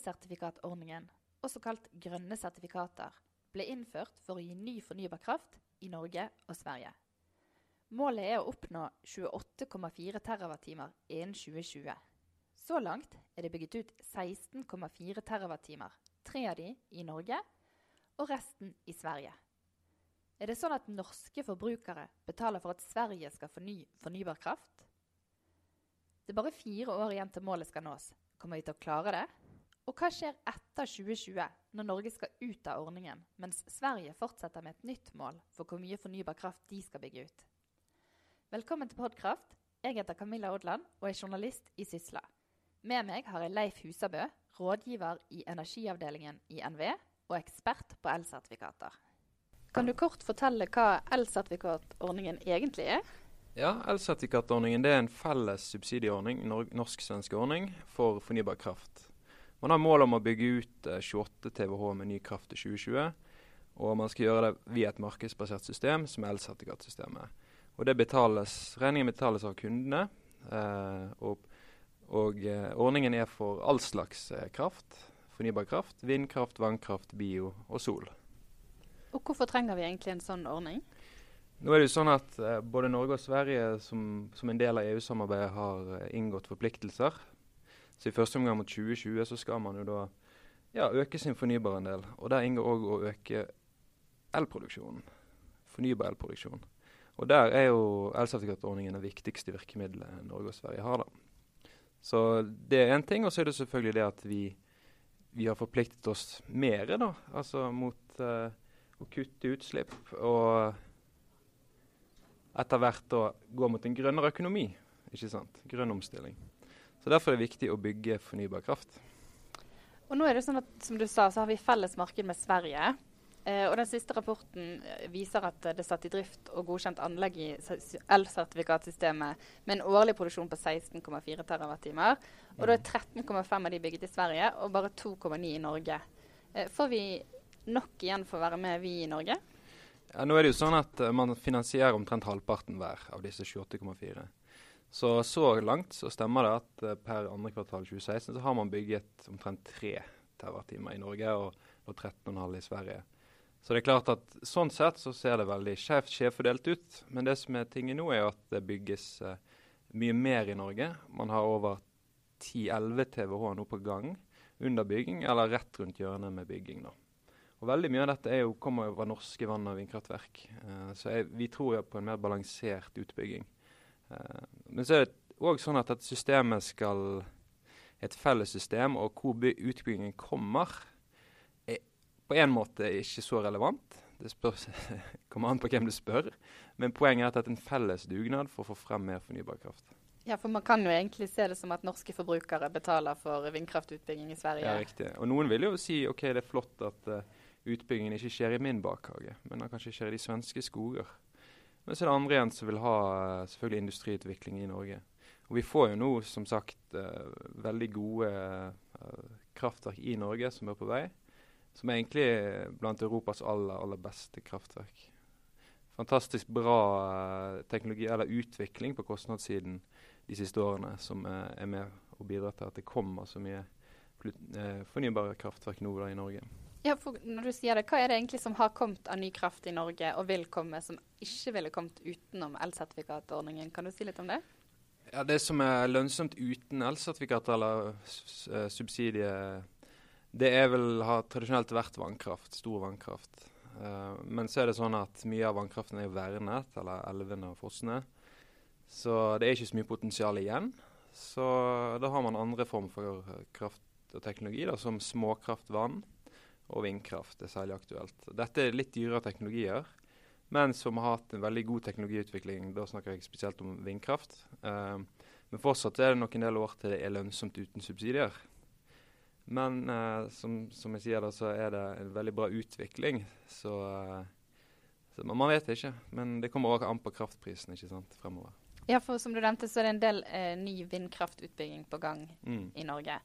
elsertifikatordningen, også kalt grønne sertifikater, ble innført for å gi ny fornybar kraft i Norge og Sverige. Målet er å oppnå 28,4 TWh innen 2020. Så langt er det bygget ut 16,4 TWh, tre av de i Norge og resten i Sverige. Er det sånn at norske forbrukere betaler for at Sverige skal forny fornybar kraft? Det er bare fire år igjen til målet skal nås. Kommer vi til å klare det? Og hva skjer etter 2020, når Norge skal ut av ordningen, mens Sverige fortsetter med et nytt mål for hvor mye fornybar kraft de skal bygge ut? Velkommen til Podkraft. Jeg heter Camilla Odland og er journalist i Sysla. Med meg har jeg Leif Husabø, rådgiver i energiavdelingen i NVE og ekspert på elsertifikater. Kan du kort fortelle hva elsertifikatordningen egentlig er? Ja, Elsertifikatordningen er en felles subsidieordning, norsk-svensk ordning, for fornybar kraft. Man har mål om å bygge ut 28 TWh med ny kraft til 2020. Og man skal gjøre det via et markedsbasert system, som er elsertifikatsystemet. Og det betales, Regningen betales av kundene. Eh, og, og eh, ordningen er for all slags eh, kraft. Fornybar kraft, vindkraft, vannkraft, bio og sol. Og hvorfor trenger vi egentlig en sånn ordning? Nå er det jo sånn at eh, Både Norge og Sverige som, som en del av EU-samarbeidet har eh, inngått forpliktelser. Så I første omgang mot 2020 så skal man jo da ja, øke sin fornybarandel. Og der inngår òg å øke elproduksjonen. Fornybar elproduksjon. Og der er jo elsertifikatordningen det viktigste virkemidlet Norge og Sverige har. da. Så det er én ting. Og så er det selvfølgelig det at vi, vi har forpliktet oss mer da, altså mot uh, å kutte utslipp. Og etter hvert da gå mot en grønnere økonomi. ikke sant? Grønn omstilling. Så Derfor er det viktig å bygge fornybar kraft. Og nå er det sånn at, som du sa, så har vi felles marked med Sverige. Eh, og Den siste rapporten eh, viser at det er satt i drift og godkjent anlegg i elsertifikatsystemet med en årlig produksjon på 16,4 TWh. Og da er 13,5 av de bygget i Sverige og bare 2,9 i Norge. Eh, får vi nok igjen for å være med, vi i Norge? Ja, nå er det jo sånn at uh, Man finansierer omtrent halvparten hver av disse 28,4. Så så langt så stemmer det at uh, per andre kvartal 2016 så har man bygget omtrent 3 TWh i Norge og, og 13,5 i Sverige. Så det er klart at sånn sett så ser det veldig skjevt skjevfordelt ut. Men det som er tingen nå, er at det bygges uh, mye mer i Norge. Man har over 10-11 TWh nå på gang under bygging, eller rett rundt hjørnet med bygging. da. Og Veldig mye av dette jo, kommer fra norske vann- og vindkraftverk. Uh, så jeg, vi tror jo på en mer balansert utbygging. Uh, men så er det òg sånn at dette systemet skal et felles system, og hvor utbyggingen kommer, er på en måte ikke så relevant. Det spørs, kommer an på hvem du spør. Men poenget er at det er en felles dugnad for å få frem mer fornybar kraft. Ja, for man kan jo egentlig se det som at norske forbrukere betaler for vindkraftutbygging i Sverige. Ja, riktig. Og noen vil jo si ok, det er flott at uh, utbyggingen ikke skjer i min bakhage, men den kanskje skjer i de svenske skoger. Men så er det andre igjen som vil ha uh, selvfølgelig industriutvikling i Norge. Og vi får jo nå som sagt uh, veldig gode uh, kraftverk i Norge som er på vei. Som er egentlig blant Europas aller, aller beste kraftverk. Fantastisk bra teknologi, eller utvikling på kostnadssiden de siste årene som er med og bidrar til at det kommer så mye fornybare kraftverk nå da, i Norge. Ja, for når du sier det, Hva er det egentlig som har kommet av ny kraft i Norge, og vil komme, som ikke ville kommet utenom elsertifikatordningen? Kan du si litt om det? Ja, Det som er lønnsomt uten elsertifikat eller subsidie, det er vel har tradisjonelt vært vannkraft. Stor vannkraft. Uh, men så er det sånn at mye av vannkraften er vernet, eller elvene og fossene. Så det er ikke så mye potensial igjen. Så da har man andre former for kraft og teknologi, da, som småkraftvann og vindkraft er særlig aktuelt. Dette er litt dyrere teknologier, men som har hatt en veldig god teknologiutvikling. Da snakker jeg spesielt om vindkraft. Uh, men fortsatt er det nok en del år til det er lønnsomt uten subsidier. Men uh, som, som, jeg sier da, så er det en veldig bra utvikling. Så, uh, så man, man, vet ikke. Men det kommer også an på kraftprisen ikke sant, fremover. Ja, for som du nevnte, så er det en del eh, ny vindkraftutbygging på gang mm. i Norge.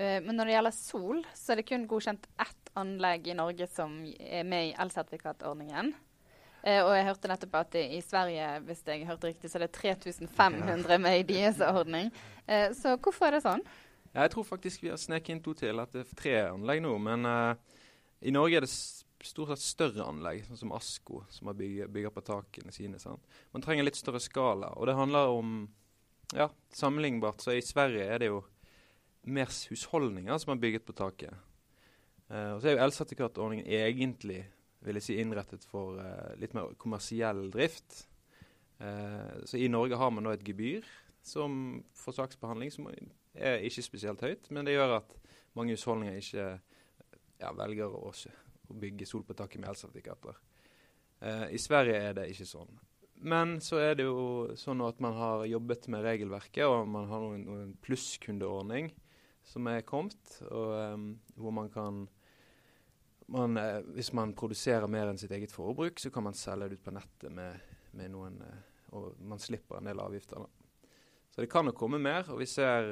Uh, men når det gjelder sol, så er det kun godkjent ett anlegg i Norge som er med i elsertifikatordningen. Uh, og jeg hørte nettopp at det, i Sverige hvis jeg hørte riktig, så er det 3500 med i deres ordning. Uh, så hvorfor er det sånn? Jeg tror faktisk vi har sneket inn to til. At det er tre anlegg nå. Men uh, i Norge er det stort sett større anlegg, sånn som Asko, som har bygger på takene sine. Sant? Man trenger litt større skala. Og det handler om ja, sammenlignbart. Så i Sverige er det jo mer husholdninger som har bygget på taket. Uh, og så er jo elsertifikatordningen egentlig vil jeg si, innrettet for uh, litt mer kommersiell drift. Uh, så i Norge har man nå et gebyr som for saksbehandling som er ikke spesielt høyt, men det gjør at mange husholdninger ikke ja, velger å, å, bygge sol på taket med elsertifikater. I Sverige er det ikke sånn. Men så er det jo sånn at man har jobbet med regelverket, og man har noen, noen plusskundeordning som er kommet, og, um, hvor man kan man, uh, Hvis man produserer mer enn sitt eget forbruk, så kan man selge det ut på nettet med, med noen uh, Og man slipper en del avgifter. da. Så det kan jo komme mer. Og vi ser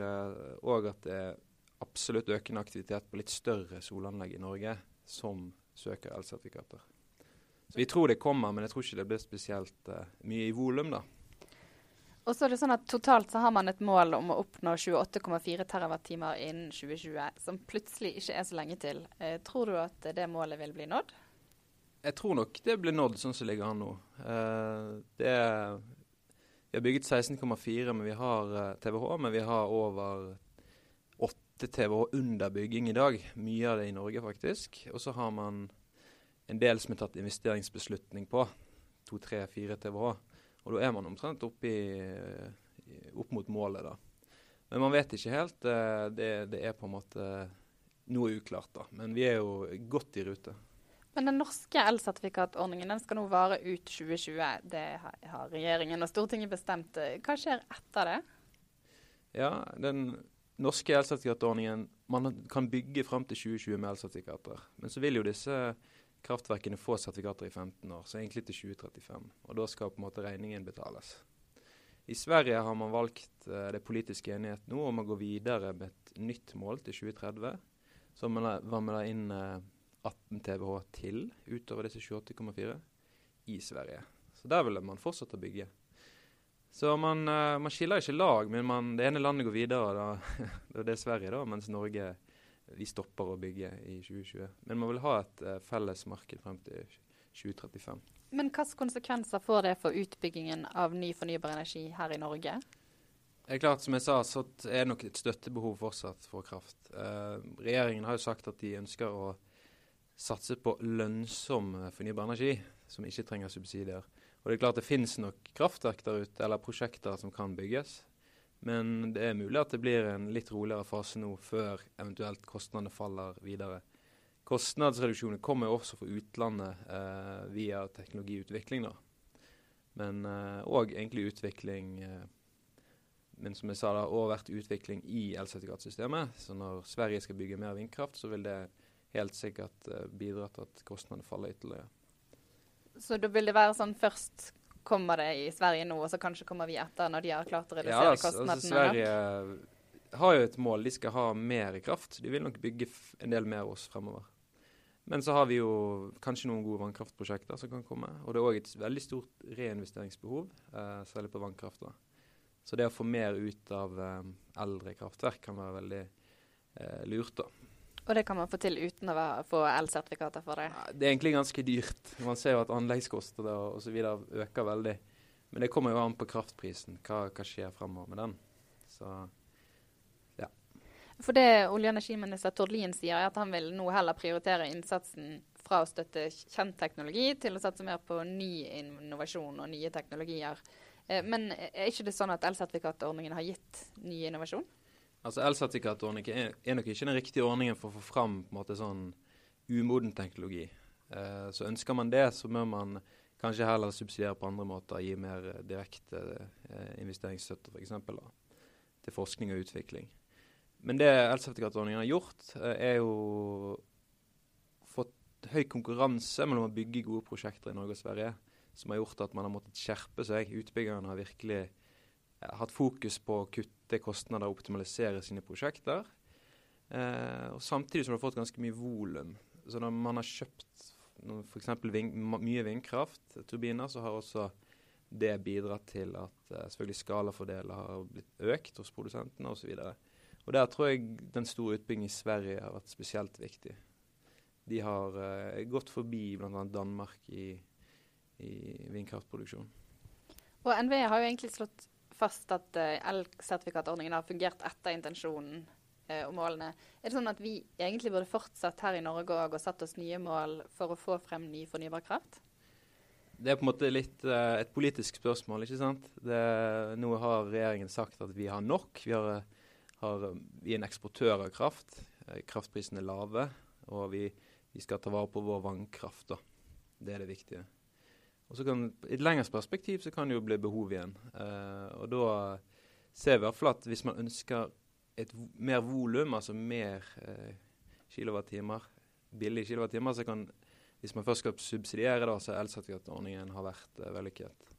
òg uh, at det er absolutt økende aktivitet på litt større solanlegg i Norge som søker elsertifikater. Så vi tror det kommer, men jeg tror ikke det blir spesielt uh, mye i volum, da. Og så er det sånn at Totalt så har man et mål om å oppnå 28,4 TWh innen 2020, som plutselig ikke er så lenge til. Eh, tror du at det målet vil bli nådd? Jeg tror nok det blir nådd sånn som ligger an nå. Eh, det er vi har bygget 16,4 men vi har TWh, men vi har over 8 TWh under bygging i dag. Mye av det i Norge, faktisk. Og så har man en del som er tatt investeringsbeslutning på. 2-3-4 TWh. Og da er man omtrent oppi, opp mot målet, da. Men man vet ikke helt. Uh, det, det er på en måte noe uklart, da. Men vi er jo godt i rute. Men den norske elsertifikatordningen den skal nå vare ut 2020. Det har regjeringen og Stortinget bestemt. Hva skjer etter det? Ja, den norske elsertifikatordningen Man kan bygge fram til 2020 med elsertifikater. Men så vil jo disse kraftverkene få sertifikater i 15 år, så egentlig til 2035. Og da skal på en måte regningen betales. I Sverige har man valgt uh, det politiske enighet nå om å gå videre med et nytt mål til 2030. Så man la inn uh, 18 TWh til utover disse 28,4 i Sverige. Så der vil man fortsette å bygge. Så man, uh, man skiller ikke lag, men man, det ene landet går videre. Da, det er Sverige, da, mens Norge vi stopper å bygge i 2020. Men man vil ha et uh, felles marked frem til 2035. Men hvilke konsekvenser får det for utbyggingen av ny fornybar energi her i Norge? Det er klart, Som jeg sa, så er det nok et støttebehov fortsatt for kraft. Uh, regjeringen har jo sagt at de ønsker å satse på lønnsom eh, fornybar energi, som ikke trenger subsidier. Og Det er klart det finnes nok kraftverk der ute, eller prosjekter som kan bygges. Men det er mulig at det blir en litt roligere fase nå, før eventuelt kostnadene faller videre. Kostnadsreduksjoner kommer også fra utlandet eh, via teknologiutvikling. da. Men òg eh, egentlig utvikling eh, Men som jeg sa, det har vært utvikling i elsertifikatsystemet. Så når Sverige skal bygge mer vindkraft, så vil det helt sikkert uh, bidra til at kostnadene faller ytterligere. Så da vil det være sånn først kommer det i Sverige nå, og så kanskje kommer vi etter når de har klart å redusere ja, altså, kostnadene? Altså, Sverige har jo et mål. De skal ha mer kraft. De vil nok bygge en del mer oss fremover. Men så har vi jo kanskje noen gode vannkraftprosjekter som kan komme. Og det er òg et veldig stort reinvesteringsbehov, eh, særlig på vannkraft. da. Så det å få mer ut av eh, eldre kraftverk kan være veldig eh, lurt. da. Og det kan man få til uten å få elsertifikater for det? Det er egentlig ganske dyrt. Man ser jo at anleggskostnader osv. øker veldig. Men det kommer jo an på kraftprisen. Hva, hva skjer fremover med den? Så ja. For det olje- og energiminister Tord Lien sier, er at han vil nå heller prioritere innsatsen fra å støtte kjent teknologi til å satse mer på ny innovasjon og nye teknologier. Eh, men er ikke det sånn at elsertifikatordningen har gitt ny innovasjon? Altså Elsertifikatordningen er, er, nok ikke den riktige ordningen for å få fram på en måte sånn umoden teknologi. Eh, så ønsker man det, så må man kanskje heller subsidiere på andre måter. Gi mer eh, direkte eh, investeringsstøtte f.eks. til forskning og utvikling. Men det elsertifikatordningen har gjort, eh, er jo fått høy konkurranse mellom å bygge gode prosjekter i Norge og Sverige, som har gjort at man har måttet skjerpe seg. Utbyggerne har virkelig eh, hatt fokus på å kutte kutte kostnader og optimalisere sine prosjekter. Eh, og Samtidig som du har fått ganske mye volum. Så når man har kjøpt f.eks. Ving, mye vindkraftturbiner, så har også det bidratt til at eh, selvfølgelig skalafordeler har blitt økt hos produsentene osv. Og der tror jeg den store utbyggingen i Sverige har vært spesielt viktig. De har eh, gått forbi bl.a. Danmark i, i vindkraftproduksjon. Og NVE har jo egentlig slått fast at uh, elsertifikatordningen har fungert etter intensjonen uh, og målene. Er det sånn at vi egentlig burde fortsatt her i Norge og satt oss nye mål for å få frem ny fornybar kraft? Det er på en måte litt uh, et politisk spørsmål, ikke sant. Det, nå har regjeringen sagt at vi har nok. Vi, har, har, vi er en eksportør av kraft. Kraftprisene er lave. Og vi, vi skal ta vare på vår vannkraft. da. Det er det viktige. Og så kan, I et lengre perspektiv så kan det jo bli behov igjen. Uh, og da ser vi i hvert fall at hvis man ønsker et mer volum, altså mer uh, kilowattimer, billige kilowattimer, så kan hvis man først skal subsidiere, da, så elsertifikatordningen har vært uh, vellykket.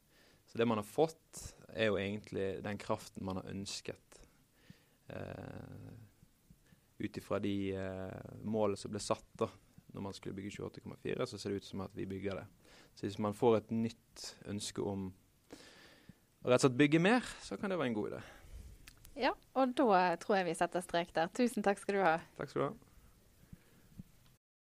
Så det man har fått, er jo egentlig den kraften man har ønsket. Uh, Ut ifra de uh, målene som ble satt da når man skulle bygge 28,4, så ser det ut som at vi bygger det. Så hvis man får et nytt ønske om å rett og slett bygge mer, så kan det være en god idé. Ja, og da tror jeg vi setter strek der. Tusen takk skal du ha. Takk skal du ha.